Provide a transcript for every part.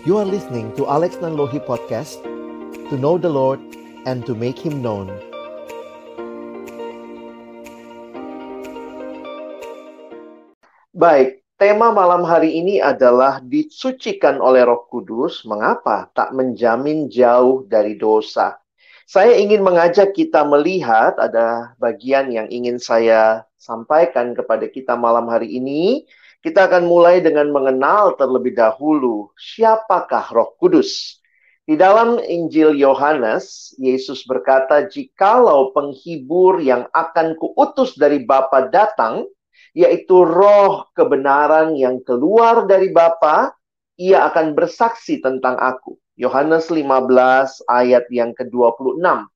You are listening to Alex Nanlohi Podcast To know the Lord and to make Him known. Baik, tema malam hari ini adalah disucikan oleh roh kudus Mengapa tak menjamin jauh dari dosa? Saya ingin mengajak kita melihat ada bagian yang ingin saya sampaikan kepada kita malam hari ini kita akan mulai dengan mengenal terlebih dahulu siapakah Roh Kudus. Di dalam Injil Yohanes, Yesus berkata, "Jikalau penghibur yang akan kuutus dari Bapa datang, yaitu roh kebenaran yang keluar dari Bapa, ia akan bersaksi tentang aku." Yohanes 15 ayat yang ke-26.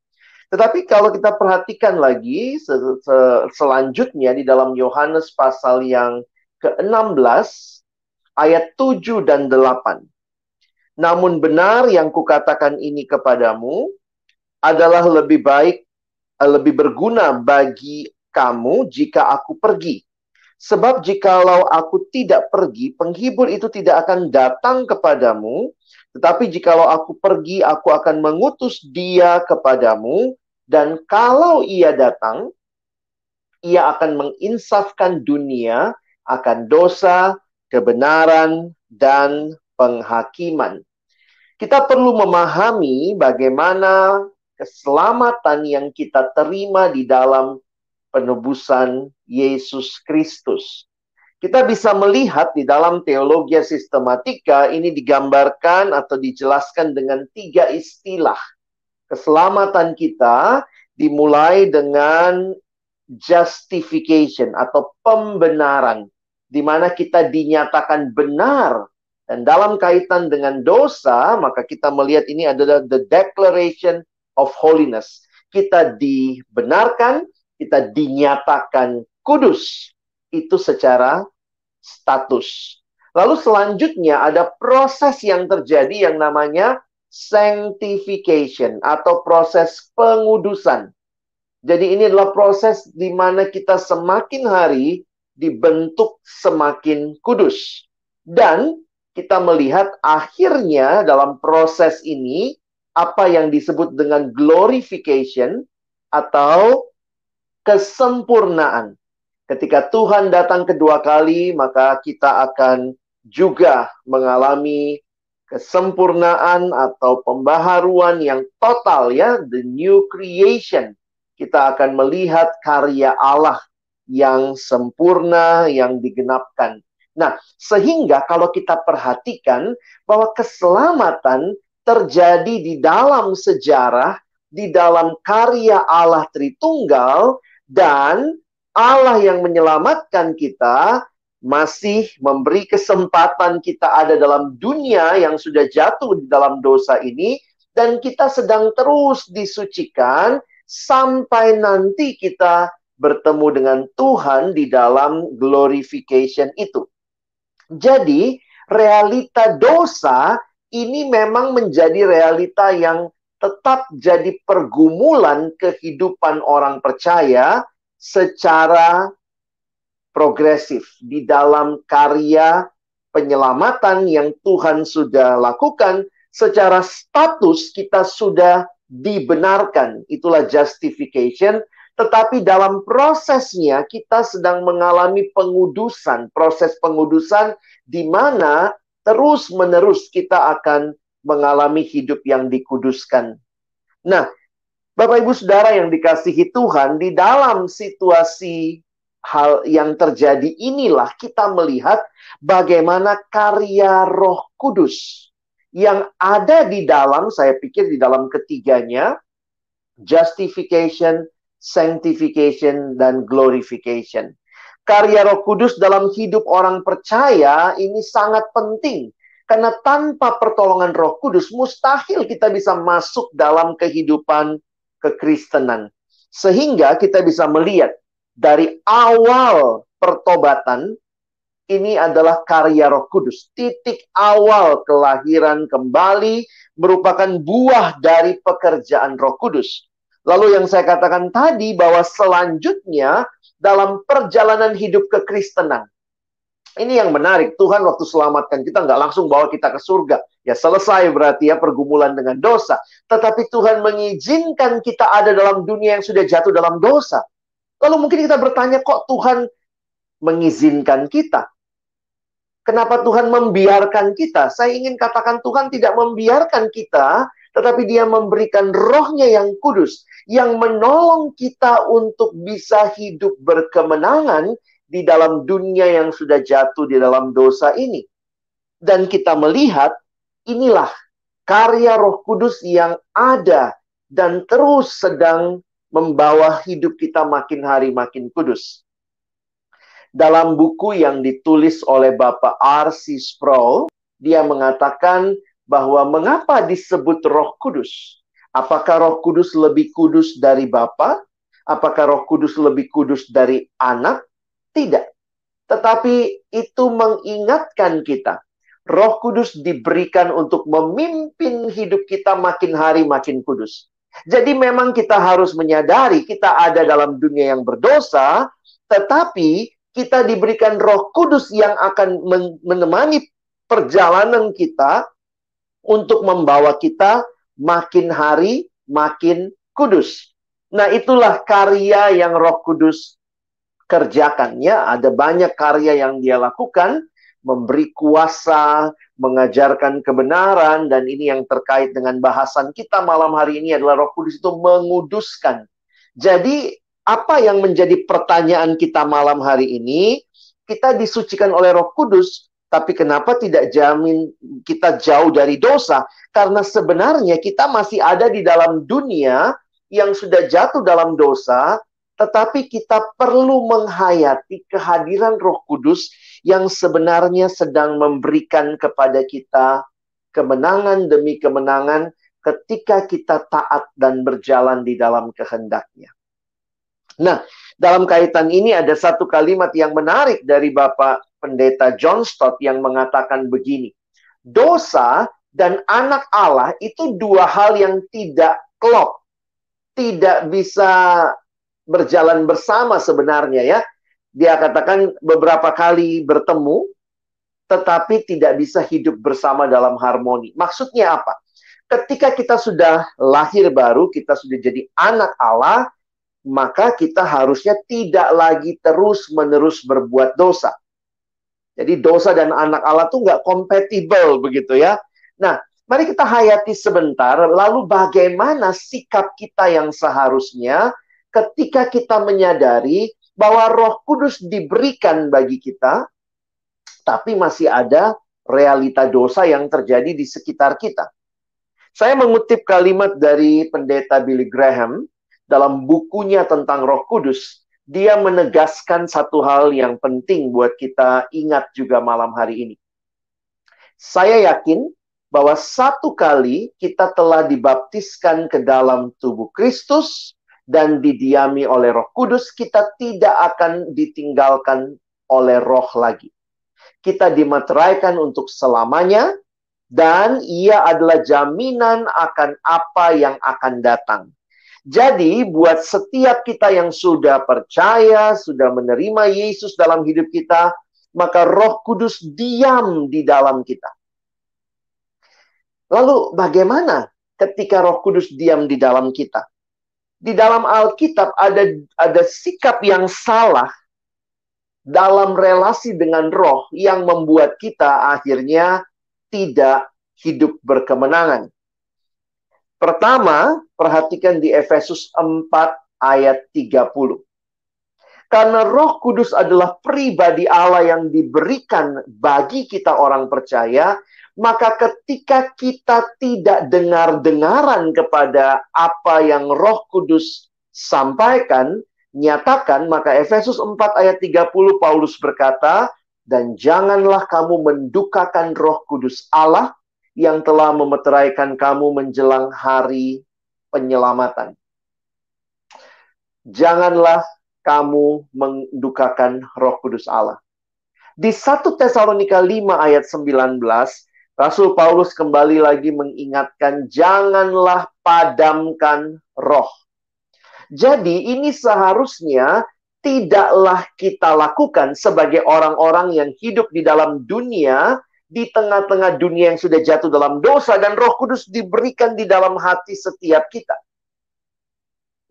Tetapi kalau kita perhatikan lagi sel sel selanjutnya di dalam Yohanes pasal yang ke-16 ayat 7 dan 8. Namun benar yang kukatakan ini kepadamu adalah lebih baik eh, lebih berguna bagi kamu jika aku pergi. Sebab jikalau aku tidak pergi, penghibur itu tidak akan datang kepadamu, tetapi jikalau aku pergi, aku akan mengutus dia kepadamu, dan kalau ia datang, ia akan menginsafkan dunia akan dosa, kebenaran, dan penghakiman. Kita perlu memahami bagaimana keselamatan yang kita terima di dalam penebusan Yesus Kristus. Kita bisa melihat di dalam teologi sistematika ini digambarkan atau dijelaskan dengan tiga istilah. Keselamatan kita dimulai dengan justification atau pembenaran di mana kita dinyatakan benar. Dan dalam kaitan dengan dosa, maka kita melihat ini adalah the declaration of holiness. Kita dibenarkan, kita dinyatakan kudus. Itu secara status. Lalu selanjutnya ada proses yang terjadi yang namanya sanctification atau proses pengudusan. Jadi ini adalah proses di mana kita semakin hari dibentuk semakin kudus. Dan kita melihat akhirnya dalam proses ini apa yang disebut dengan glorification atau kesempurnaan. Ketika Tuhan datang kedua kali, maka kita akan juga mengalami kesempurnaan atau pembaharuan yang total ya, the new creation. Kita akan melihat karya Allah yang sempurna, yang digenapkan. Nah, sehingga kalau kita perhatikan bahwa keselamatan terjadi di dalam sejarah, di dalam karya Allah Tritunggal, dan Allah yang menyelamatkan kita masih memberi kesempatan kita ada dalam dunia yang sudah jatuh di dalam dosa ini, dan kita sedang terus disucikan sampai nanti kita bertemu dengan Tuhan di dalam glorification itu. Jadi, realita dosa ini memang menjadi realita yang tetap jadi pergumulan kehidupan orang percaya secara progresif di dalam karya penyelamatan yang Tuhan sudah lakukan secara status kita sudah dibenarkan itulah justification tetapi dalam prosesnya kita sedang mengalami pengudusan, proses pengudusan di mana terus-menerus kita akan mengalami hidup yang dikuduskan. Nah, Bapak Ibu Saudara yang dikasihi Tuhan, di dalam situasi hal yang terjadi inilah kita melihat bagaimana karya Roh Kudus yang ada di dalam, saya pikir di dalam ketiganya, justification, sanctification, dan glorification. Karya Roh Kudus dalam hidup orang percaya ini sangat penting. Karena tanpa pertolongan Roh Kudus, mustahil kita bisa masuk dalam kehidupan kekristenan. Sehingga kita bisa melihat dari awal pertobatan, ini adalah karya Roh Kudus. Titik awal kelahiran kembali merupakan buah dari pekerjaan Roh Kudus. Lalu yang saya katakan tadi bahwa selanjutnya dalam perjalanan hidup kekristenan. Ini yang menarik. Tuhan waktu selamatkan kita nggak langsung bawa kita ke surga. ya selesai berarti ya pergumulan dengan dosa. Tetapi Tuhan mengizinkan kita ada dalam dunia yang sudah jatuh dalam dosa. Lalu mungkin kita bertanya, kok Tuhan mengizinkan kita? Kenapa Tuhan membiarkan kita? Saya ingin katakan Tuhan tidak membiarkan kita, tetapi dia memberikan rohnya yang kudus, yang menolong kita untuk bisa hidup berkemenangan di dalam dunia yang sudah jatuh di dalam dosa ini. Dan kita melihat, inilah karya roh kudus yang ada dan terus sedang membawa hidup kita makin hari makin kudus dalam buku yang ditulis oleh Bapak R.C. Sproul, dia mengatakan bahwa mengapa disebut Roh Kudus? Apakah Roh Kudus lebih kudus dari Bapa? Apakah Roh Kudus lebih kudus dari anak? Tidak. Tetapi itu mengingatkan kita. Roh Kudus diberikan untuk memimpin hidup kita makin hari makin kudus. Jadi memang kita harus menyadari kita ada dalam dunia yang berdosa, tetapi kita diberikan Roh Kudus yang akan menemani perjalanan kita untuk membawa kita makin hari makin kudus. Nah, itulah karya yang Roh Kudus kerjakan ya. Ada banyak karya yang dia lakukan, memberi kuasa, mengajarkan kebenaran dan ini yang terkait dengan bahasan kita malam hari ini adalah Roh Kudus itu menguduskan. Jadi apa yang menjadi pertanyaan kita malam hari ini? Kita disucikan oleh Roh Kudus, tapi kenapa tidak jamin kita jauh dari dosa? Karena sebenarnya kita masih ada di dalam dunia yang sudah jatuh dalam dosa, tetapi kita perlu menghayati kehadiran Roh Kudus yang sebenarnya sedang memberikan kepada kita kemenangan demi kemenangan ketika kita taat dan berjalan di dalam kehendaknya. Nah, dalam kaitan ini ada satu kalimat yang menarik dari Bapak Pendeta John Stott yang mengatakan begini. Dosa dan anak Allah itu dua hal yang tidak klop. Tidak bisa berjalan bersama sebenarnya ya. Dia katakan beberapa kali bertemu tetapi tidak bisa hidup bersama dalam harmoni. Maksudnya apa? Ketika kita sudah lahir baru, kita sudah jadi anak Allah, maka kita harusnya tidak lagi terus-menerus berbuat dosa. Jadi dosa dan anak Allah tuh nggak kompatibel begitu ya. Nah, mari kita hayati sebentar, lalu bagaimana sikap kita yang seharusnya ketika kita menyadari bahwa roh kudus diberikan bagi kita, tapi masih ada realita dosa yang terjadi di sekitar kita. Saya mengutip kalimat dari pendeta Billy Graham, dalam bukunya tentang Roh Kudus, dia menegaskan satu hal yang penting buat kita ingat juga malam hari ini. Saya yakin bahwa satu kali kita telah dibaptiskan ke dalam tubuh Kristus dan didiami oleh Roh Kudus, kita tidak akan ditinggalkan oleh Roh lagi. Kita dimeteraikan untuk selamanya, dan ia adalah jaminan akan apa yang akan datang. Jadi buat setiap kita yang sudah percaya, sudah menerima Yesus dalam hidup kita, maka Roh Kudus diam di dalam kita. Lalu bagaimana ketika Roh Kudus diam di dalam kita? Di dalam Alkitab ada ada sikap yang salah dalam relasi dengan roh yang membuat kita akhirnya tidak hidup berkemenangan. Pertama, perhatikan di Efesus 4 ayat 30. Karena Roh Kudus adalah pribadi Allah yang diberikan bagi kita orang percaya, maka ketika kita tidak dengar-dengaran kepada apa yang Roh Kudus sampaikan, nyatakan, maka Efesus 4 ayat 30 Paulus berkata, dan janganlah kamu mendukakan Roh Kudus Allah yang telah memeteraikan kamu menjelang hari penyelamatan. Janganlah kamu mendukakan roh kudus Allah. Di 1 Tesalonika 5 ayat 19, Rasul Paulus kembali lagi mengingatkan, janganlah padamkan roh. Jadi ini seharusnya tidaklah kita lakukan sebagai orang-orang yang hidup di dalam dunia di tengah-tengah dunia yang sudah jatuh dalam dosa dan Roh Kudus diberikan di dalam hati setiap kita.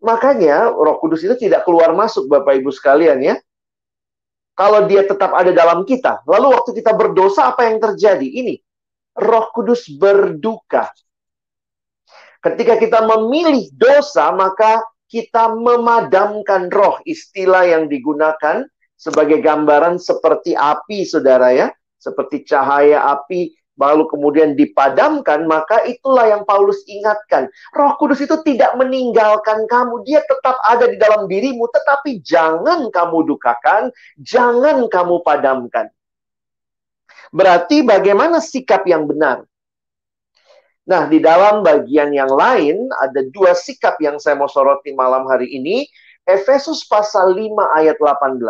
Makanya Roh Kudus itu tidak keluar masuk Bapak Ibu sekalian ya. Kalau dia tetap ada dalam kita, lalu waktu kita berdosa apa yang terjadi? Ini Roh Kudus berduka. Ketika kita memilih dosa, maka kita memadamkan roh. Istilah yang digunakan sebagai gambaran seperti api, saudara ya seperti cahaya api lalu kemudian dipadamkan, maka itulah yang Paulus ingatkan. Roh Kudus itu tidak meninggalkan kamu, dia tetap ada di dalam dirimu, tetapi jangan kamu dukakan, jangan kamu padamkan. Berarti bagaimana sikap yang benar? Nah, di dalam bagian yang lain ada dua sikap yang saya mau soroti malam hari ini. Efesus pasal 5 ayat 18.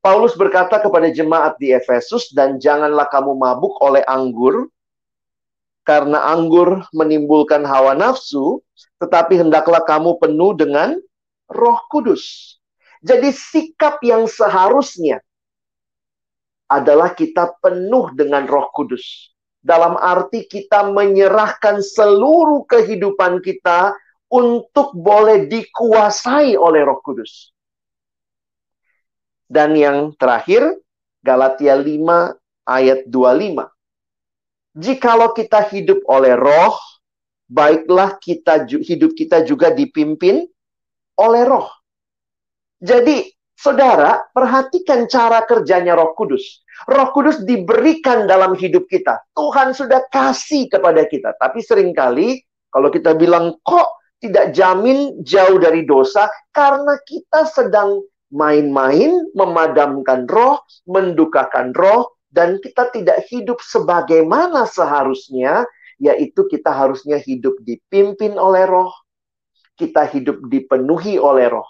Paulus berkata kepada jemaat di Efesus, "Dan janganlah kamu mabuk oleh anggur, karena anggur menimbulkan hawa nafsu, tetapi hendaklah kamu penuh dengan Roh Kudus." Jadi, sikap yang seharusnya adalah kita penuh dengan Roh Kudus. Dalam arti kita menyerahkan seluruh kehidupan kita untuk boleh dikuasai oleh Roh Kudus. Dan yang terakhir, Galatia 5 ayat 25. Jikalau kita hidup oleh roh, baiklah kita hidup kita juga dipimpin oleh roh. Jadi, saudara, perhatikan cara kerjanya Roh Kudus. Roh Kudus diberikan dalam hidup kita. Tuhan sudah kasih kepada kita. Tapi sering kali kalau kita bilang kok tidak jamin jauh dari dosa karena kita sedang main-main, memadamkan roh, mendukakan roh, dan kita tidak hidup sebagaimana seharusnya, yaitu kita harusnya hidup dipimpin oleh roh, kita hidup dipenuhi oleh roh.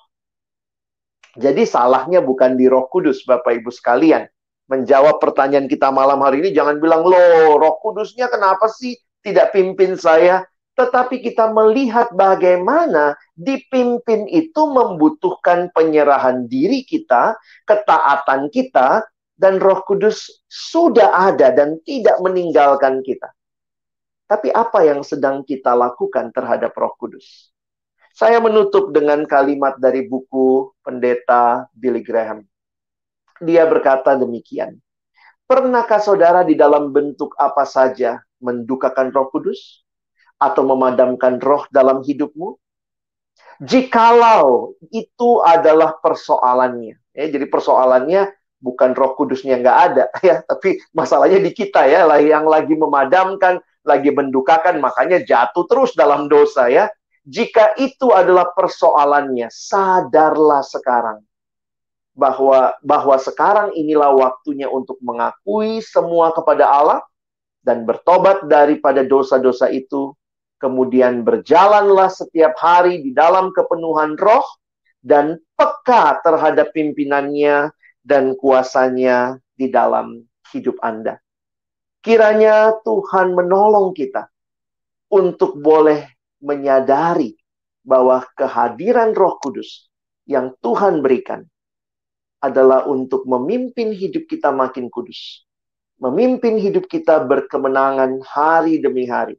Jadi salahnya bukan di roh kudus, Bapak Ibu sekalian. Menjawab pertanyaan kita malam hari ini, jangan bilang, loh roh kudusnya kenapa sih tidak pimpin saya? Tetapi kita melihat bagaimana dipimpin itu membutuhkan penyerahan diri kita, ketaatan kita, dan Roh Kudus sudah ada dan tidak meninggalkan kita. Tapi apa yang sedang kita lakukan terhadap Roh Kudus? Saya menutup dengan kalimat dari buku pendeta Billy Graham. Dia berkata demikian. Pernahkah saudara di dalam bentuk apa saja mendukakan Roh Kudus? Atau memadamkan roh dalam hidupmu? Jikalau itu adalah persoalannya, ya, jadi persoalannya bukan Roh Kudusnya nggak ada, ya, tapi masalahnya di kita ya, yang lagi memadamkan, lagi mendukakan, makanya jatuh terus dalam dosa ya. Jika itu adalah persoalannya, sadarlah sekarang bahwa bahwa sekarang inilah waktunya untuk mengakui semua kepada Allah dan bertobat daripada dosa-dosa itu kemudian berjalanlah setiap hari di dalam kepenuhan roh dan peka terhadap pimpinannya dan kuasanya di dalam hidup Anda. Kiranya Tuhan menolong kita untuk boleh menyadari bahwa kehadiran Roh Kudus yang Tuhan berikan adalah untuk memimpin hidup kita makin kudus, memimpin hidup kita berkemenangan hari demi hari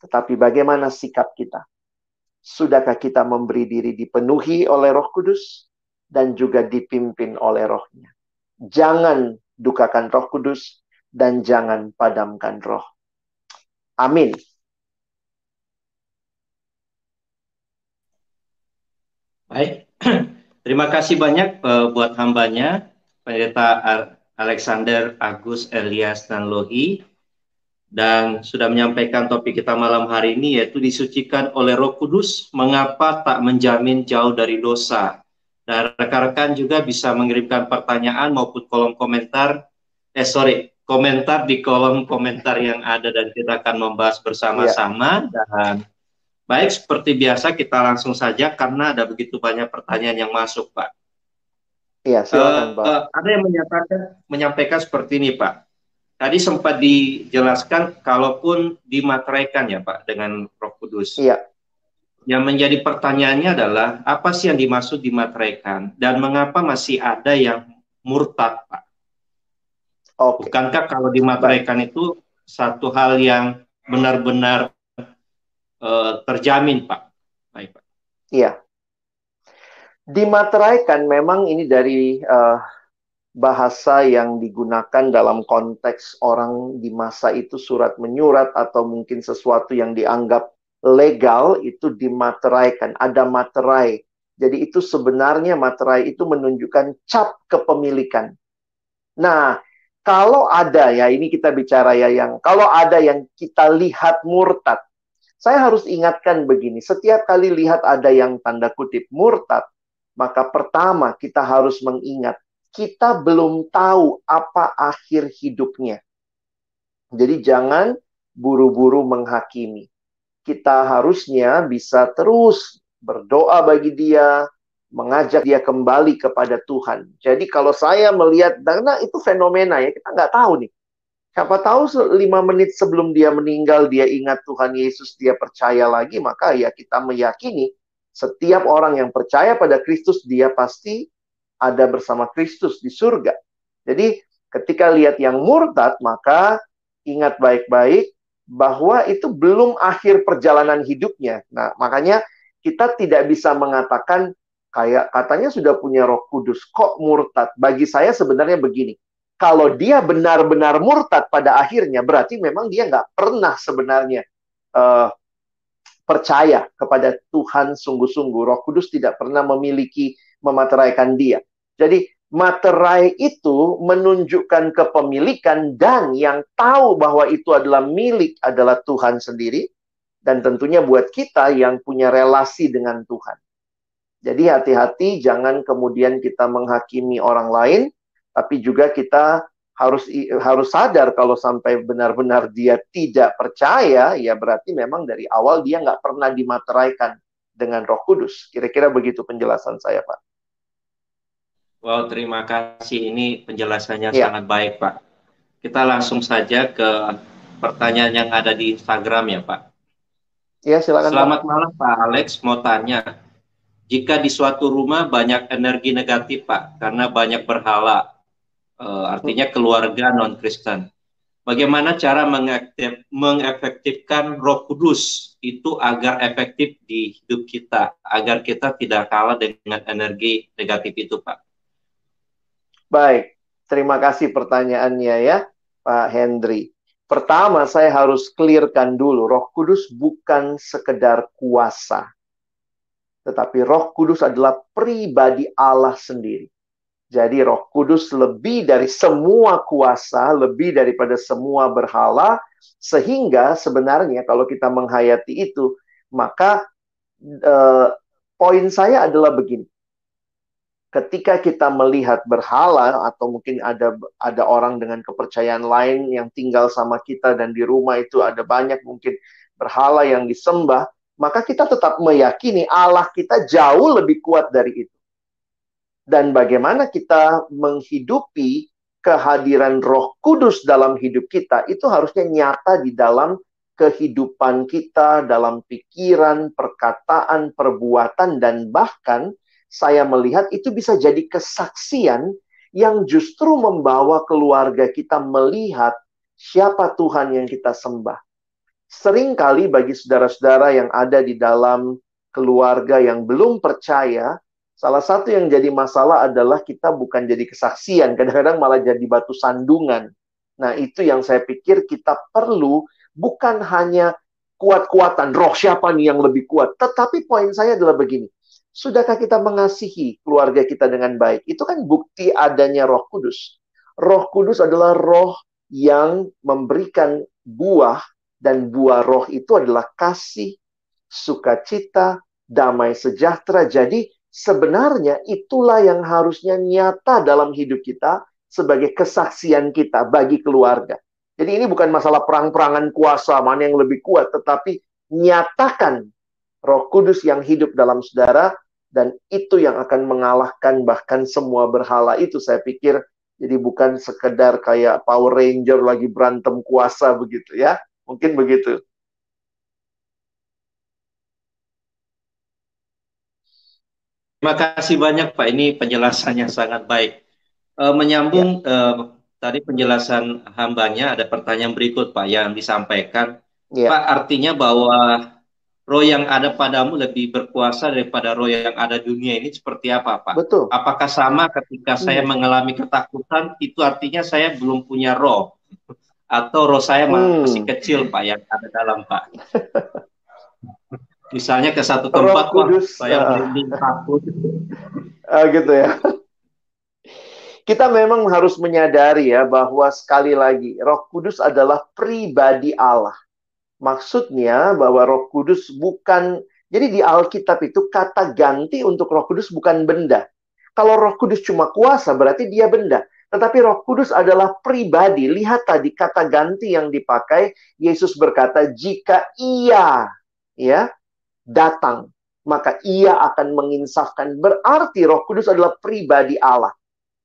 tetapi bagaimana sikap kita? Sudahkah kita memberi diri dipenuhi oleh roh kudus dan juga dipimpin oleh rohnya? Jangan dukakan roh kudus dan jangan padamkan roh. Amin. Baik, terima kasih banyak uh, buat hambanya, Pendeta Alexander Agus Elias dan Lohi dan sudah menyampaikan topik kita malam hari ini yaitu disucikan oleh Roh Kudus mengapa tak menjamin jauh dari dosa. Dan rekan-rekan juga bisa mengirimkan pertanyaan maupun kolom komentar eh sorry komentar di kolom komentar yang ada dan kita akan membahas bersama-sama ya. dan baik seperti biasa kita langsung saja karena ada begitu banyak pertanyaan yang masuk Pak. Iya silakan uh, Pak. Uh, ada yang menyatakan menyampaikan seperti ini Pak Tadi sempat dijelaskan kalaupun dimateraikan ya Pak dengan Roh Kudus. Iya. Yang menjadi pertanyaannya adalah apa sih yang dimaksud dimateraikan dan mengapa masih ada yang murtad Pak? Okay. Bukankah kalau dimateraikan itu satu hal yang benar-benar uh, terjamin, Pak? Baik, Pak. Iya. Dimateraikan memang ini dari uh, bahasa yang digunakan dalam konteks orang di masa itu surat menyurat atau mungkin sesuatu yang dianggap legal itu dimateraikan, ada materai. Jadi itu sebenarnya materai itu menunjukkan cap kepemilikan. Nah, kalau ada ya ini kita bicara ya yang kalau ada yang kita lihat murtad, saya harus ingatkan begini, setiap kali lihat ada yang tanda kutip murtad, maka pertama kita harus mengingat kita belum tahu apa akhir hidupnya. Jadi jangan buru-buru menghakimi. Kita harusnya bisa terus berdoa bagi dia, mengajak dia kembali kepada Tuhan. Jadi kalau saya melihat, karena itu fenomena ya, kita nggak tahu nih. Siapa tahu lima menit sebelum dia meninggal, dia ingat Tuhan Yesus, dia percaya lagi, maka ya kita meyakini setiap orang yang percaya pada Kristus, dia pasti ada bersama Kristus di surga. Jadi ketika lihat yang murtad, maka ingat baik-baik bahwa itu belum akhir perjalanan hidupnya. Nah, makanya kita tidak bisa mengatakan kayak katanya sudah punya Roh Kudus, kok murtad? Bagi saya sebenarnya begini. Kalau dia benar-benar murtad pada akhirnya, berarti memang dia nggak pernah sebenarnya uh, percaya kepada Tuhan sungguh-sungguh. Roh Kudus tidak pernah memiliki memateraikan dia. Jadi materai itu menunjukkan kepemilikan dan yang tahu bahwa itu adalah milik adalah Tuhan sendiri dan tentunya buat kita yang punya relasi dengan Tuhan. Jadi hati-hati jangan kemudian kita menghakimi orang lain, tapi juga kita harus harus sadar kalau sampai benar-benar dia tidak percaya, ya berarti memang dari awal dia nggak pernah dimateraikan dengan Roh Kudus. Kira-kira begitu penjelasan saya, Pak. Wow, terima kasih. Ini penjelasannya ya. sangat baik, Pak. Kita langsung saja ke pertanyaan yang ada di Instagram ya, Pak. Ya, silakan. Selamat Pak. malam, Pak Alex. Mau tanya, jika di suatu rumah banyak energi negatif Pak karena banyak berhala uh, artinya keluarga non Kristen bagaimana cara mengaktif, mengefektifkan Roh Kudus itu agar efektif di hidup kita agar kita tidak kalah dengan energi negatif itu Pak baik terima kasih pertanyaannya ya Pak Hendri Pertama, saya harus clearkan dulu, Roh Kudus bukan sekedar kuasa tetapi Roh Kudus adalah pribadi Allah sendiri. Jadi Roh Kudus lebih dari semua kuasa, lebih daripada semua berhala, sehingga sebenarnya kalau kita menghayati itu, maka eh, poin saya adalah begini. Ketika kita melihat berhala atau mungkin ada ada orang dengan kepercayaan lain yang tinggal sama kita dan di rumah itu ada banyak mungkin berhala yang disembah, maka kita tetap meyakini Allah kita jauh lebih kuat dari itu. Dan bagaimana kita menghidupi kehadiran Roh Kudus dalam hidup kita itu harusnya nyata di dalam kehidupan kita, dalam pikiran, perkataan, perbuatan, dan bahkan saya melihat itu bisa jadi kesaksian yang justru membawa keluarga kita melihat siapa Tuhan yang kita sembah Sering kali bagi saudara-saudara yang ada di dalam keluarga yang belum percaya, salah satu yang jadi masalah adalah kita bukan jadi kesaksian, kadang-kadang malah jadi batu sandungan. Nah, itu yang saya pikir kita perlu bukan hanya kuat-kuatan roh siapa nih yang lebih kuat, tetapi poin saya adalah begini. Sudahkah kita mengasihi keluarga kita dengan baik? Itu kan bukti adanya Roh Kudus. Roh Kudus adalah roh yang memberikan buah dan buah roh itu adalah kasih, sukacita, damai sejahtera. Jadi sebenarnya itulah yang harusnya nyata dalam hidup kita sebagai kesaksian kita bagi keluarga. Jadi ini bukan masalah perang-perangan kuasa mana yang lebih kuat, tetapi nyatakan Roh Kudus yang hidup dalam saudara dan itu yang akan mengalahkan bahkan semua berhala itu saya pikir jadi bukan sekedar kayak Power Ranger lagi berantem kuasa begitu ya Mungkin begitu. Terima kasih banyak Pak. Ini penjelasannya sangat baik. E, menyambung ya. e, tadi penjelasan hambanya ada pertanyaan berikut Pak yang disampaikan. Ya. Pak artinya bahwa roh yang ada padamu lebih berkuasa daripada roh yang ada dunia ini seperti apa Pak? Betul. Apakah sama ketika hmm. saya mengalami ketakutan itu artinya saya belum punya roh atau roh saya hmm. masih kecil Pak yang ada dalam Pak? Misalnya ke satu tempat roh kudus, wah, saya uh, merinding takut. Uh, gitu ya kita memang harus menyadari ya bahwa sekali lagi Roh Kudus adalah pribadi Allah. Maksudnya bahwa Roh Kudus bukan jadi di Alkitab itu kata ganti untuk Roh Kudus bukan benda. Kalau Roh Kudus cuma kuasa berarti dia benda. Tetapi Roh Kudus adalah pribadi. Lihat tadi kata ganti yang dipakai, Yesus berkata, "Jika Ia ya datang, maka Ia akan menginsafkan." Berarti Roh Kudus adalah pribadi Allah.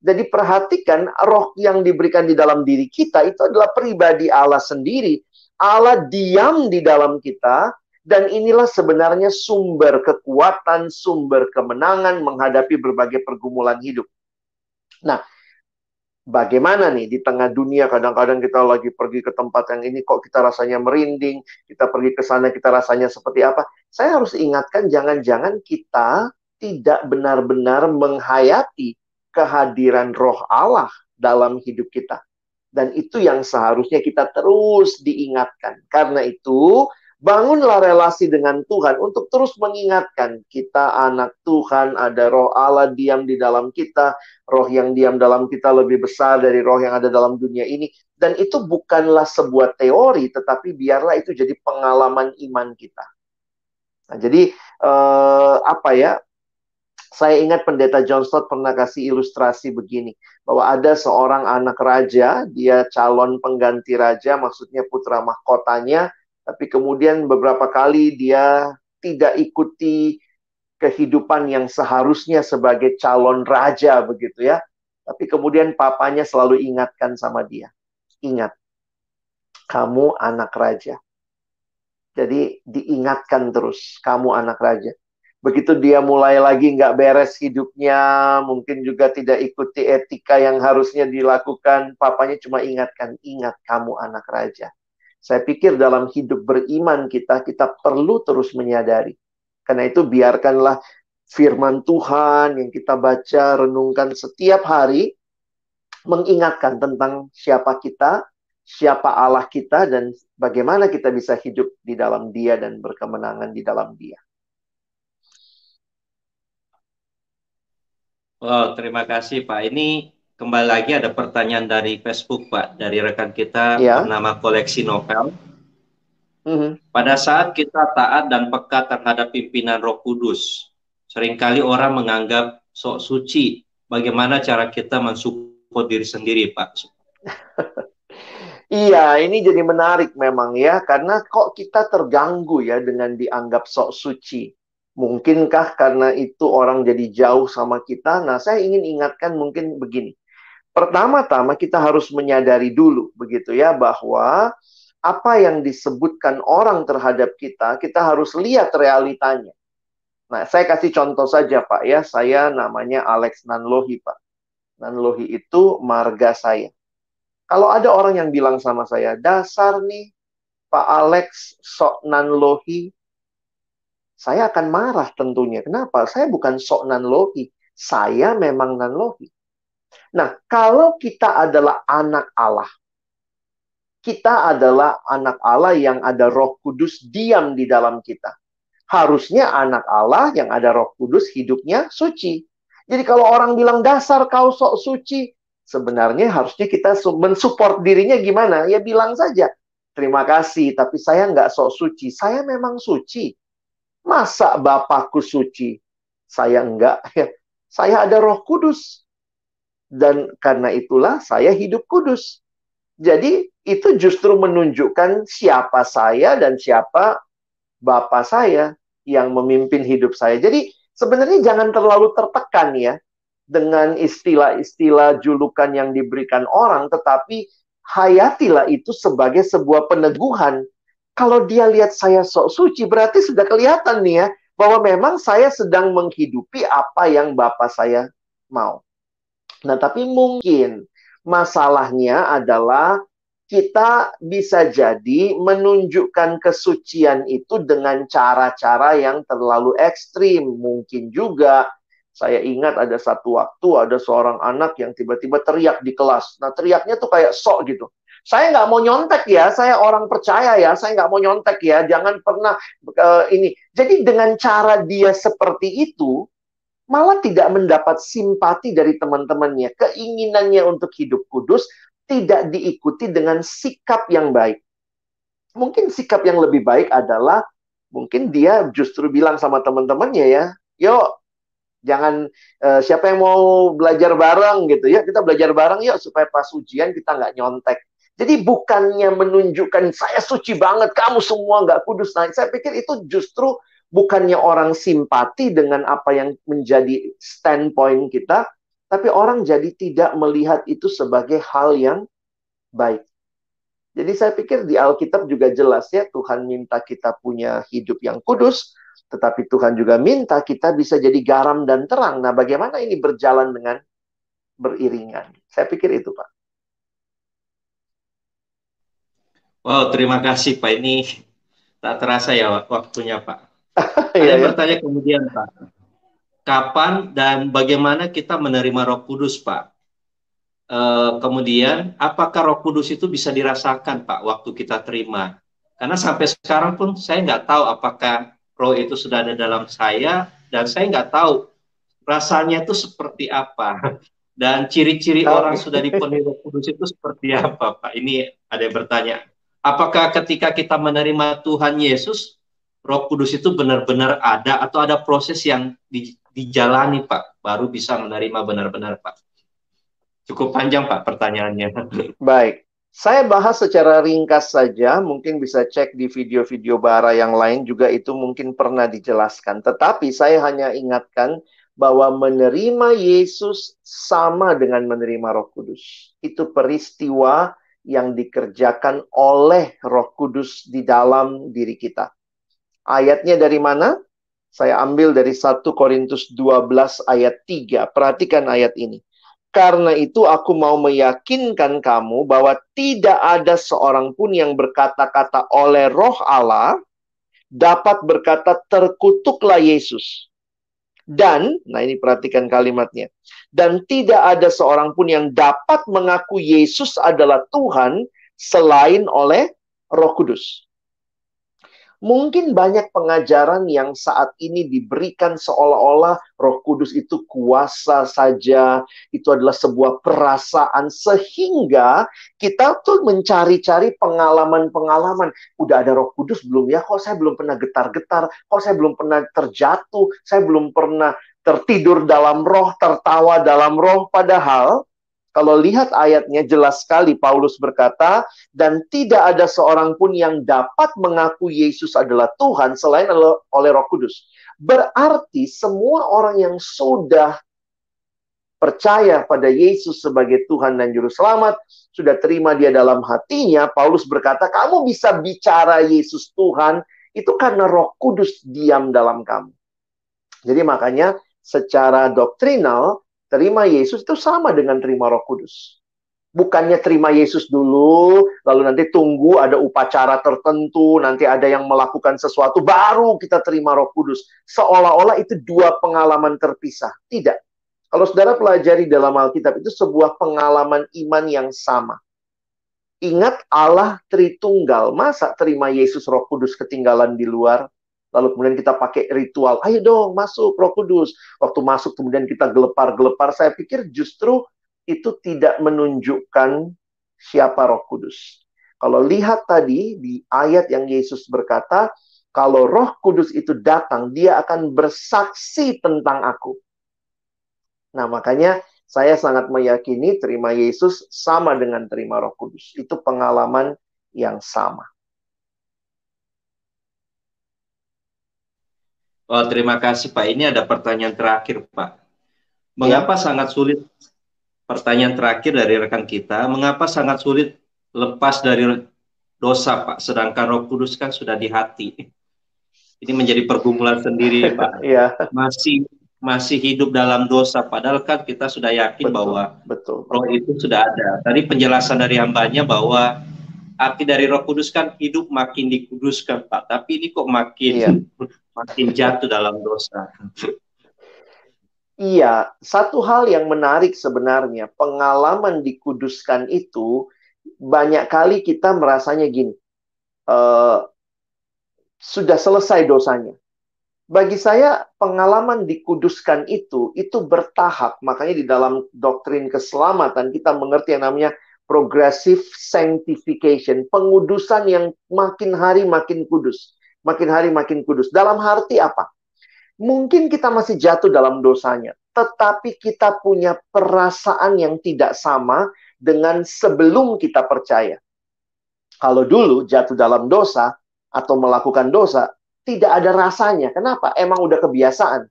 Jadi perhatikan roh yang diberikan di dalam diri kita itu adalah pribadi Allah sendiri. Allah diam di dalam kita dan inilah sebenarnya sumber kekuatan, sumber kemenangan menghadapi berbagai pergumulan hidup. Nah, bagaimana nih di tengah dunia kadang-kadang kita lagi pergi ke tempat yang ini kok kita rasanya merinding, kita pergi ke sana kita rasanya seperti apa? Saya harus ingatkan jangan-jangan kita tidak benar-benar menghayati kehadiran roh Allah dalam hidup kita. Dan itu yang seharusnya kita terus diingatkan. Karena itu, bangunlah relasi dengan Tuhan untuk terus mengingatkan kita anak Tuhan, ada roh Allah diam di dalam kita, roh yang diam dalam kita lebih besar dari roh yang ada dalam dunia ini. Dan itu bukanlah sebuah teori, tetapi biarlah itu jadi pengalaman iman kita. Nah, jadi eh, apa ya? Saya ingat pendeta John Stott pernah kasih ilustrasi begini, bahwa ada seorang anak raja, dia calon pengganti raja, maksudnya putra mahkotanya, tapi kemudian beberapa kali dia tidak ikuti kehidupan yang seharusnya sebagai calon raja begitu ya. Tapi kemudian papanya selalu ingatkan sama dia. Ingat, kamu anak raja. Jadi diingatkan terus, kamu anak raja begitu dia mulai lagi nggak beres hidupnya, mungkin juga tidak ikuti etika yang harusnya dilakukan, papanya cuma ingatkan, ingat kamu anak raja. Saya pikir dalam hidup beriman kita, kita perlu terus menyadari. Karena itu biarkanlah firman Tuhan yang kita baca, renungkan setiap hari, mengingatkan tentang siapa kita, siapa Allah kita, dan bagaimana kita bisa hidup di dalam dia dan berkemenangan di dalam dia. Wow, terima kasih Pak. Ini kembali lagi ada pertanyaan dari Facebook Pak, dari rekan kita ya. bernama Koleksi Novel. Mm-hmm. Pada saat kita taat dan peka terhadap pimpinan Roh Kudus, sering kali orang menganggap sok suci. Bagaimana cara kita mensupport diri sendiri, Pak? iya, ini jadi menarik memang ya, karena kok kita terganggu ya dengan dianggap sok suci. Mungkinkah karena itu orang jadi jauh sama kita? Nah, saya ingin ingatkan mungkin begini. Pertama-tama kita harus menyadari dulu begitu ya bahwa apa yang disebutkan orang terhadap kita, kita harus lihat realitanya. Nah, saya kasih contoh saja Pak ya, saya namanya Alex Nanlohi Pak. Nanlohi itu marga saya. Kalau ada orang yang bilang sama saya, dasar nih Pak Alex sok Nanlohi, saya akan marah tentunya. Kenapa? Saya bukan sok nanlohi. Saya memang nanlohi. Nah, kalau kita adalah anak Allah, kita adalah anak Allah yang ada roh kudus diam di dalam kita. Harusnya anak Allah yang ada roh kudus hidupnya suci. Jadi kalau orang bilang dasar kau sok suci, sebenarnya harusnya kita mensupport dirinya gimana? Ya bilang saja, terima kasih, tapi saya nggak sok suci. Saya memang suci. Masa Bapakku suci? Saya enggak. Ya. Saya ada roh kudus. Dan karena itulah saya hidup kudus. Jadi itu justru menunjukkan siapa saya dan siapa Bapak saya yang memimpin hidup saya. Jadi sebenarnya jangan terlalu tertekan ya dengan istilah-istilah julukan yang diberikan orang, tetapi hayatilah itu sebagai sebuah peneguhan kalau dia lihat saya sok suci, berarti sudah kelihatan nih ya, bahwa memang saya sedang menghidupi apa yang Bapak saya mau. Nah, tapi mungkin, Masalahnya adalah kita bisa jadi menunjukkan kesucian itu dengan cara-cara yang terlalu ekstrim. Mungkin juga saya ingat ada satu waktu ada seorang anak yang tiba-tiba teriak di kelas. Nah teriaknya tuh kayak sok gitu. Saya nggak mau nyontek ya, saya orang percaya ya, saya nggak mau nyontek ya, jangan pernah uh, ini. Jadi dengan cara dia seperti itu, malah tidak mendapat simpati dari teman-temannya. Keinginannya untuk hidup kudus tidak diikuti dengan sikap yang baik. Mungkin sikap yang lebih baik adalah mungkin dia justru bilang sama teman-temannya ya, yuk jangan uh, siapa yang mau belajar bareng gitu ya, kita belajar bareng yuk supaya pas ujian kita nggak nyontek. Jadi bukannya menunjukkan saya suci banget, kamu semua nggak kudus. Nah, saya pikir itu justru bukannya orang simpati dengan apa yang menjadi standpoint kita, tapi orang jadi tidak melihat itu sebagai hal yang baik. Jadi saya pikir di Alkitab juga jelas ya Tuhan minta kita punya hidup yang kudus, tetapi Tuhan juga minta kita bisa jadi garam dan terang. Nah, bagaimana ini berjalan dengan beriringan? Saya pikir itu, Pak. Wow, terima kasih Pak. Ini tak terasa ya waktunya, Pak. Ada yang ya. bertanya kemudian, Pak kapan dan bagaimana kita menerima Roh Kudus, Pak? E, kemudian, apakah Roh Kudus itu bisa dirasakan, Pak, waktu kita terima? Karena sampai sekarang pun saya nggak tahu apakah Roh itu sudah ada dalam saya dan saya nggak tahu rasanya itu seperti apa dan ciri-ciri orang sudah dipenuhi Roh Kudus itu seperti apa, Pak? Ini ada yang bertanya. Apakah ketika kita menerima Tuhan Yesus, Roh Kudus itu benar-benar ada atau ada proses yang di, dijalani Pak, baru bisa menerima benar-benar Pak. Cukup panjang Pak pertanyaannya. Baik, saya bahas secara ringkas saja, mungkin bisa cek di video-video bara yang lain juga itu mungkin pernah dijelaskan. Tetapi saya hanya ingatkan bahwa menerima Yesus sama dengan menerima Roh Kudus. Itu peristiwa yang dikerjakan oleh Roh Kudus di dalam diri kita. Ayatnya dari mana? Saya ambil dari 1 Korintus 12 ayat 3. Perhatikan ayat ini. Karena itu aku mau meyakinkan kamu bahwa tidak ada seorang pun yang berkata-kata oleh roh Allah dapat berkata terkutuklah Yesus. Dan, nah ini perhatikan kalimatnya. Dan tidak ada seorang pun yang dapat mengaku Yesus adalah Tuhan selain oleh roh kudus. Mungkin banyak pengajaran yang saat ini diberikan seolah-olah Roh Kudus itu kuasa saja, itu adalah sebuah perasaan sehingga kita tuh mencari-cari pengalaman-pengalaman. Udah ada Roh Kudus belum ya? Kok saya belum pernah getar-getar? Kok saya belum pernah terjatuh? Saya belum pernah tertidur dalam roh, tertawa dalam roh padahal kalau lihat ayatnya jelas sekali Paulus berkata, dan tidak ada seorang pun yang dapat mengaku Yesus adalah Tuhan selain oleh Roh Kudus. Berarti semua orang yang sudah percaya pada Yesus sebagai Tuhan dan Juru Selamat, sudah terima dia dalam hatinya, Paulus berkata, kamu bisa bicara Yesus Tuhan, itu karena roh kudus diam dalam kamu. Jadi makanya secara doktrinal, Terima Yesus itu sama dengan terima Roh Kudus. Bukannya terima Yesus dulu, lalu nanti tunggu ada upacara tertentu, nanti ada yang melakukan sesuatu, baru kita terima Roh Kudus. Seolah-olah itu dua pengalaman terpisah. Tidak. Kalau saudara pelajari dalam Alkitab, itu sebuah pengalaman iman yang sama. Ingat Allah Tritunggal, masa terima Yesus Roh Kudus ketinggalan di luar? Lalu kemudian kita pakai ritual, ayo dong masuk Roh Kudus. Waktu masuk kemudian kita gelepar-gelepar, saya pikir justru itu tidak menunjukkan siapa Roh Kudus. Kalau lihat tadi di ayat yang Yesus berkata, kalau Roh Kudus itu datang, dia akan bersaksi tentang aku. Nah, makanya saya sangat meyakini terima Yesus sama dengan terima Roh Kudus. Itu pengalaman yang sama. Oh, terima kasih Pak. Ini ada pertanyaan terakhir Pak. Mengapa ya. sangat sulit pertanyaan terakhir dari rekan kita, mengapa sangat sulit lepas dari dosa Pak, sedangkan Roh Kudus kan sudah di hati. Ini menjadi pergumulan sendiri Pak. ya. Masih masih hidup dalam dosa padahal kan kita sudah yakin betul, bahwa betul. roh itu sudah ada. Tadi penjelasan dari hambanya bahwa arti dari Roh Kudus kan hidup makin dikuduskan Pak, tapi ini kok makin iya. Makin jatuh dalam dosa. Iya, satu hal yang menarik sebenarnya, pengalaman dikuduskan itu banyak kali kita merasanya gini, uh, sudah selesai dosanya. Bagi saya, pengalaman dikuduskan itu, itu bertahap. Makanya di dalam doktrin keselamatan, kita mengerti yang namanya progressive sanctification, pengudusan yang makin hari makin kudus, makin hari makin kudus. Dalam arti apa? Mungkin kita masih jatuh dalam dosanya, tetapi kita punya perasaan yang tidak sama dengan sebelum kita percaya. Kalau dulu jatuh dalam dosa atau melakukan dosa, tidak ada rasanya. Kenapa? Emang udah kebiasaan.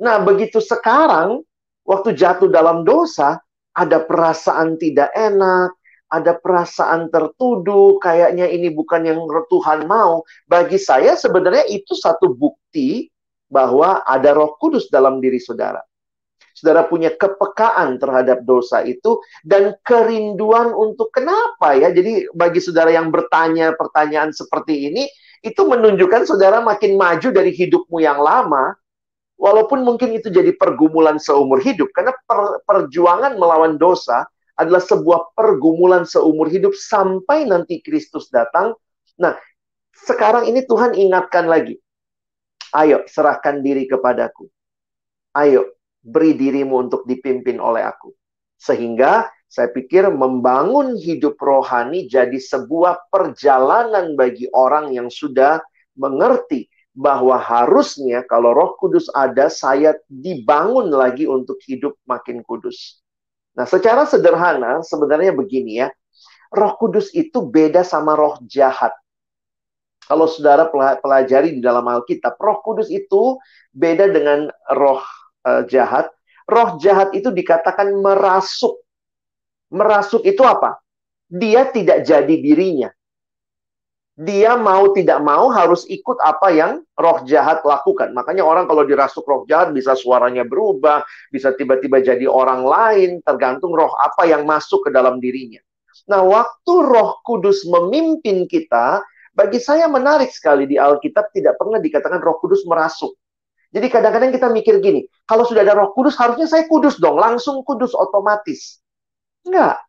Nah, begitu sekarang, waktu jatuh dalam dosa, ada perasaan tidak enak, ada perasaan tertuduh, kayaknya ini bukan yang Tuhan mau. Bagi saya sebenarnya itu satu bukti bahwa ada Roh Kudus dalam diri saudara. Saudara punya kepekaan terhadap dosa itu dan kerinduan untuk kenapa ya. Jadi bagi saudara yang bertanya pertanyaan seperti ini, itu menunjukkan saudara makin maju dari hidupmu yang lama Walaupun mungkin itu jadi pergumulan seumur hidup, karena per, perjuangan melawan dosa adalah sebuah pergumulan seumur hidup sampai nanti Kristus datang. Nah, sekarang ini Tuhan ingatkan lagi. Ayo, serahkan diri kepadaku. Ayo, beri dirimu untuk dipimpin oleh aku. Sehingga saya pikir membangun hidup rohani jadi sebuah perjalanan bagi orang yang sudah mengerti bahwa harusnya kalau Roh Kudus ada, saya dibangun lagi untuk hidup makin kudus. Nah, secara sederhana sebenarnya begini ya. Roh Kudus itu beda sama roh jahat. Kalau saudara pelajari di dalam Alkitab, Roh Kudus itu beda dengan roh uh, jahat. Roh jahat itu dikatakan merasuk. Merasuk itu apa? Dia tidak jadi dirinya dia mau tidak mau harus ikut apa yang roh jahat lakukan. Makanya orang kalau dirasuk roh jahat bisa suaranya berubah, bisa tiba-tiba jadi orang lain, tergantung roh apa yang masuk ke dalam dirinya. Nah, waktu Roh Kudus memimpin kita, bagi saya menarik sekali di Alkitab tidak pernah dikatakan Roh Kudus merasuk. Jadi kadang-kadang kita mikir gini, kalau sudah ada Roh Kudus harusnya saya kudus dong, langsung kudus otomatis. Enggak.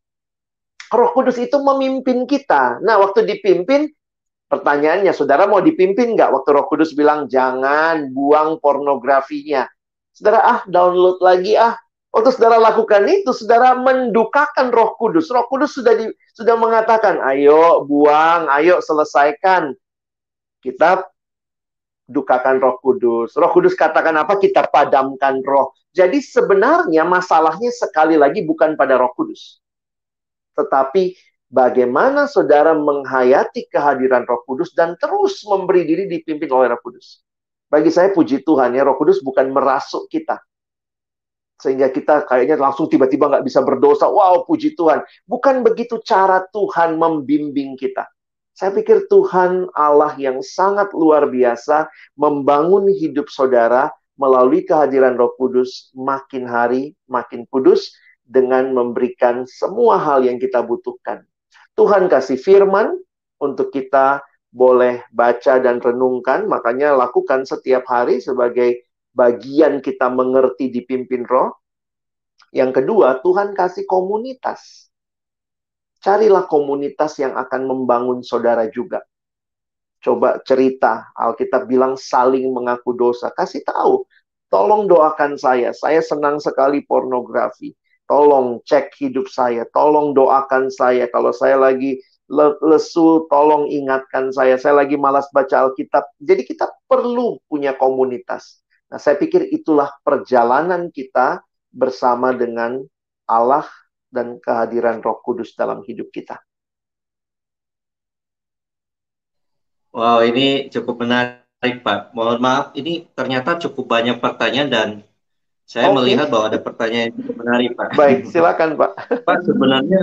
Roh Kudus itu memimpin kita. Nah, waktu dipimpin, Pertanyaannya, saudara mau dipimpin nggak waktu Roh Kudus bilang jangan buang pornografinya? Saudara ah download lagi ah. Waktu saudara lakukan itu, saudara mendukakan Roh Kudus. Roh Kudus sudah di, sudah mengatakan, ayo buang, ayo selesaikan. Kita dukakan Roh Kudus. Roh Kudus katakan apa? Kita padamkan roh. Jadi sebenarnya masalahnya sekali lagi bukan pada Roh Kudus. Tetapi bagaimana saudara menghayati kehadiran Roh Kudus dan terus memberi diri dipimpin oleh Roh Kudus. Bagi saya puji Tuhan ya, Roh Kudus bukan merasuk kita. Sehingga kita kayaknya langsung tiba-tiba nggak bisa berdosa. Wow, puji Tuhan. Bukan begitu cara Tuhan membimbing kita. Saya pikir Tuhan Allah yang sangat luar biasa membangun hidup saudara melalui kehadiran Roh Kudus makin hari makin kudus dengan memberikan semua hal yang kita butuhkan. Tuhan kasih firman untuk kita boleh baca dan renungkan, makanya lakukan setiap hari sebagai bagian kita mengerti dipimpin roh. Yang kedua, Tuhan kasih komunitas. Carilah komunitas yang akan membangun saudara juga. Coba cerita, Alkitab bilang saling mengaku dosa. Kasih tahu, tolong doakan saya. Saya senang sekali pornografi tolong cek hidup saya, tolong doakan saya. Kalau saya lagi lesu, tolong ingatkan saya. Saya lagi malas baca Alkitab. Jadi kita perlu punya komunitas. Nah, saya pikir itulah perjalanan kita bersama dengan Allah dan kehadiran Roh Kudus dalam hidup kita. Wow, ini cukup menarik, Pak. Mohon maaf, ini ternyata cukup banyak pertanyaan dan saya okay. melihat bahwa ada pertanyaan yang cukup menarik, Pak. Baik, silakan, Pak. Pak, sebenarnya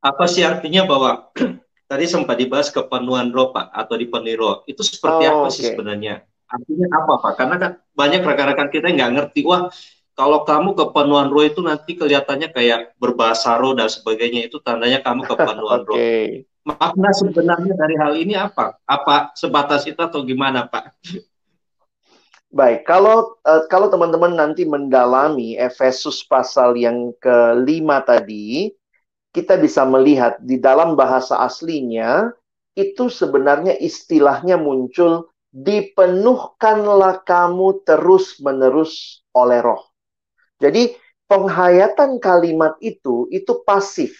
apa sih artinya bahwa tadi sempat dibahas kepenuhan roh, Pak, atau dipenuhi roh. Itu seperti oh, apa okay. sih sebenarnya artinya apa Pak? Karena kan banyak rekan-rekan kita nggak ngerti, wah kalau kamu kepenuhan roh itu nanti kelihatannya kayak berbahasa roh dan sebagainya, itu tandanya kamu kepenuhan roh. Makna sebenarnya dari hal ini apa? Apa sebatas itu atau gimana Pak? Baik, kalau uh, kalau teman-teman nanti mendalami Efesus pasal yang kelima tadi, kita bisa melihat di dalam bahasa aslinya itu sebenarnya istilahnya muncul dipenuhkanlah kamu terus-menerus oleh roh. Jadi penghayatan kalimat itu itu pasif.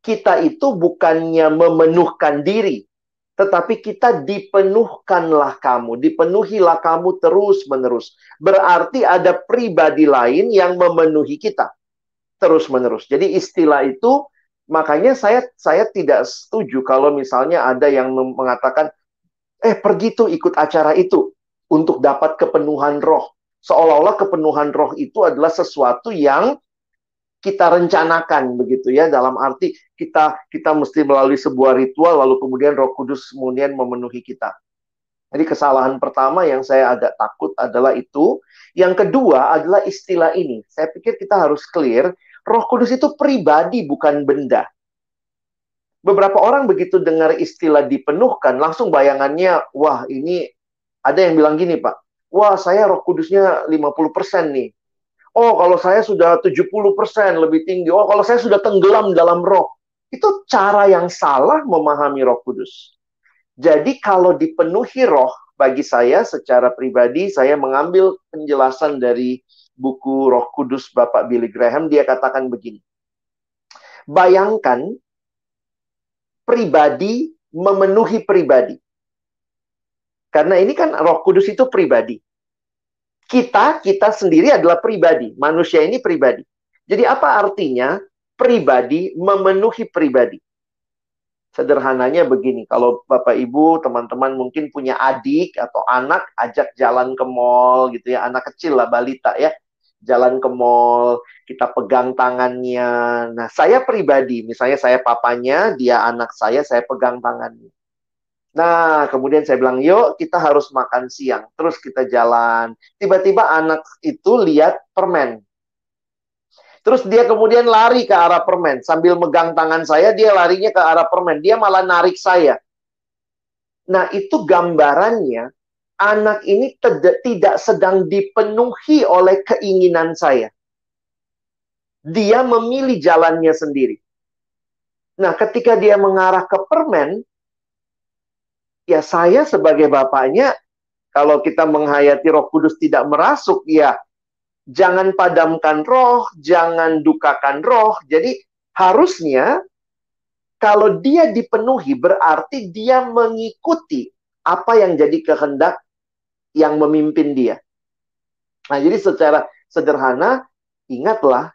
Kita itu bukannya memenuhkan diri, tetapi kita dipenuhkanlah kamu, dipenuhilah kamu terus-menerus. Berarti ada pribadi lain yang memenuhi kita terus-menerus. Jadi istilah itu makanya saya saya tidak setuju kalau misalnya ada yang mengatakan eh pergi tuh ikut acara itu untuk dapat kepenuhan roh. Seolah-olah kepenuhan roh itu adalah sesuatu yang kita rencanakan begitu ya dalam arti kita kita mesti melalui sebuah ritual lalu kemudian Roh Kudus kemudian memenuhi kita. Jadi kesalahan pertama yang saya agak takut adalah itu. Yang kedua adalah istilah ini. Saya pikir kita harus clear, Roh Kudus itu pribadi bukan benda. Beberapa orang begitu dengar istilah dipenuhkan, langsung bayangannya, wah ini ada yang bilang gini Pak, wah saya Roh Kudusnya 50% nih. Oh, kalau saya sudah 70% lebih tinggi. Oh, kalau saya sudah tenggelam dalam roh. Itu cara yang salah memahami roh kudus. Jadi kalau dipenuhi roh, bagi saya secara pribadi, saya mengambil penjelasan dari buku roh kudus Bapak Billy Graham. Dia katakan begini. Bayangkan pribadi memenuhi pribadi. Karena ini kan roh kudus itu pribadi kita kita sendiri adalah pribadi, manusia ini pribadi. Jadi apa artinya pribadi memenuhi pribadi? Sederhananya begini, kalau Bapak Ibu, teman-teman mungkin punya adik atau anak, ajak jalan ke mall gitu ya, anak kecil lah, balita ya. Jalan ke mall, kita pegang tangannya. Nah, saya pribadi, misalnya saya papanya, dia anak saya, saya pegang tangannya. Nah, kemudian saya bilang, yuk kita harus makan siang. Terus kita jalan. Tiba-tiba anak itu lihat permen. Terus dia kemudian lari ke arah permen. Sambil megang tangan saya, dia larinya ke arah permen. Dia malah narik saya. Nah, itu gambarannya. Anak ini tidak sedang dipenuhi oleh keinginan saya. Dia memilih jalannya sendiri. Nah, ketika dia mengarah ke permen, ya saya sebagai bapaknya kalau kita menghayati Roh Kudus tidak merasuk ya jangan padamkan roh, jangan dukakan roh. Jadi harusnya kalau dia dipenuhi berarti dia mengikuti apa yang jadi kehendak yang memimpin dia. Nah, jadi secara sederhana ingatlah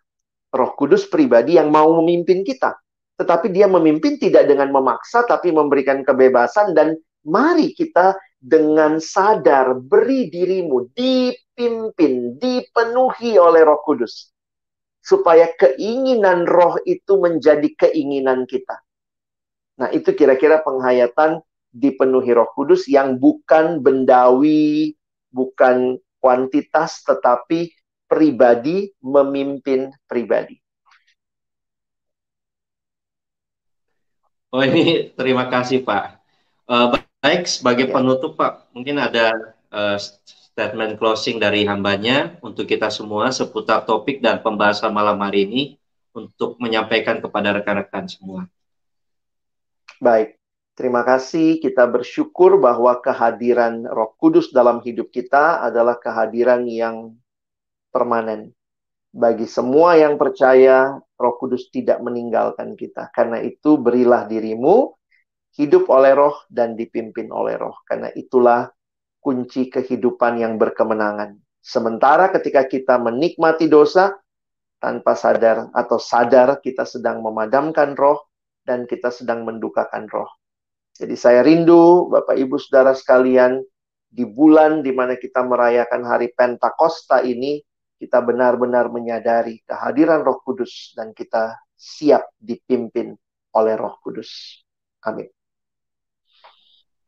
Roh Kudus pribadi yang mau memimpin kita. Tetapi dia memimpin tidak dengan memaksa tapi memberikan kebebasan dan Mari kita dengan sadar beri dirimu dipimpin, dipenuhi oleh Roh Kudus. Supaya keinginan roh itu menjadi keinginan kita. Nah, itu kira-kira penghayatan dipenuhi Roh Kudus yang bukan bendawi, bukan kuantitas, tetapi pribadi memimpin pribadi. Oh ini terima kasih Pak. Uh, Baik, sebagai ya. penutup Pak, mungkin ada uh, statement closing dari hambanya untuk kita semua seputar topik dan pembahasan malam hari ini untuk menyampaikan kepada rekan-rekan semua. Baik, terima kasih. Kita bersyukur bahwa kehadiran Roh Kudus dalam hidup kita adalah kehadiran yang permanen. Bagi semua yang percaya, Roh Kudus tidak meninggalkan kita. Karena itu, berilah dirimu hidup oleh roh dan dipimpin oleh roh. Karena itulah kunci kehidupan yang berkemenangan. Sementara ketika kita menikmati dosa tanpa sadar atau sadar kita sedang memadamkan roh dan kita sedang mendukakan roh. Jadi saya rindu Bapak Ibu Saudara sekalian di bulan di mana kita merayakan hari Pentakosta ini kita benar-benar menyadari kehadiran Roh Kudus dan kita siap dipimpin oleh Roh Kudus. Amin.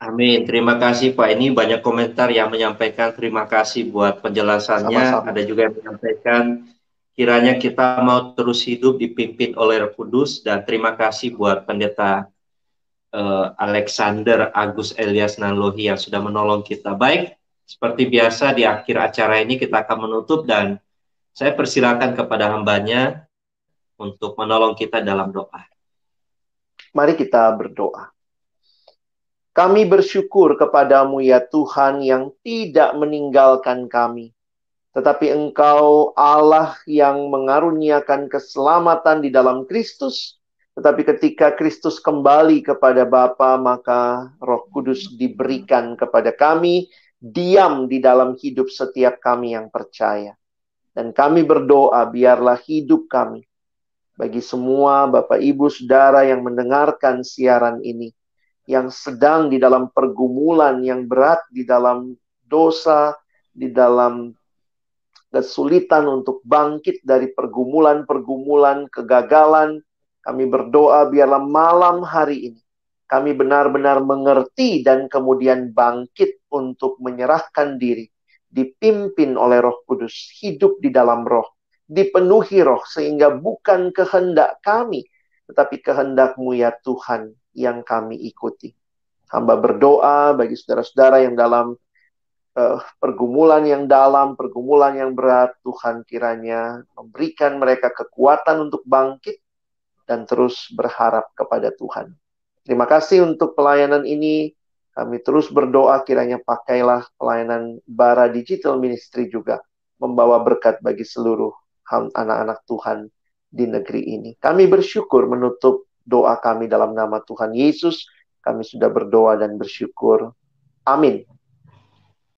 Amin. Terima kasih Pak. Ini banyak komentar yang menyampaikan terima kasih buat penjelasannya. Sama-sama. Ada juga yang menyampaikan kiranya kita mau terus hidup dipimpin oleh Roh Kudus dan terima kasih buat pendeta uh, Alexander Agus Elias Nanlohi yang sudah menolong kita. Baik, seperti biasa di akhir acara ini kita akan menutup dan saya persilakan kepada hambanya untuk menolong kita dalam doa. Mari kita berdoa. Kami bersyukur kepadamu ya Tuhan yang tidak meninggalkan kami. Tetapi engkau Allah yang mengaruniakan keselamatan di dalam Kristus. Tetapi ketika Kristus kembali kepada Bapa, maka roh kudus diberikan kepada kami, diam di dalam hidup setiap kami yang percaya. Dan kami berdoa biarlah hidup kami bagi semua Bapak Ibu Saudara yang mendengarkan siaran ini yang sedang di dalam pergumulan yang berat, di dalam dosa, di dalam kesulitan untuk bangkit dari pergumulan-pergumulan kegagalan. Kami berdoa biarlah malam hari ini kami benar-benar mengerti dan kemudian bangkit untuk menyerahkan diri, dipimpin oleh Roh Kudus, hidup di dalam Roh, dipenuhi Roh sehingga bukan kehendak kami, tetapi kehendakmu ya Tuhan yang kami ikuti. Hamba berdoa bagi saudara-saudara yang dalam uh, pergumulan yang dalam, pergumulan yang berat, Tuhan kiranya memberikan mereka kekuatan untuk bangkit dan terus berharap kepada Tuhan. Terima kasih untuk pelayanan ini. Kami terus berdoa kiranya pakailah pelayanan Bara Digital Ministry juga membawa berkat bagi seluruh anak-anak Tuhan di negeri ini. Kami bersyukur menutup doa kami dalam nama Tuhan Yesus. Kami sudah berdoa dan bersyukur. Amin.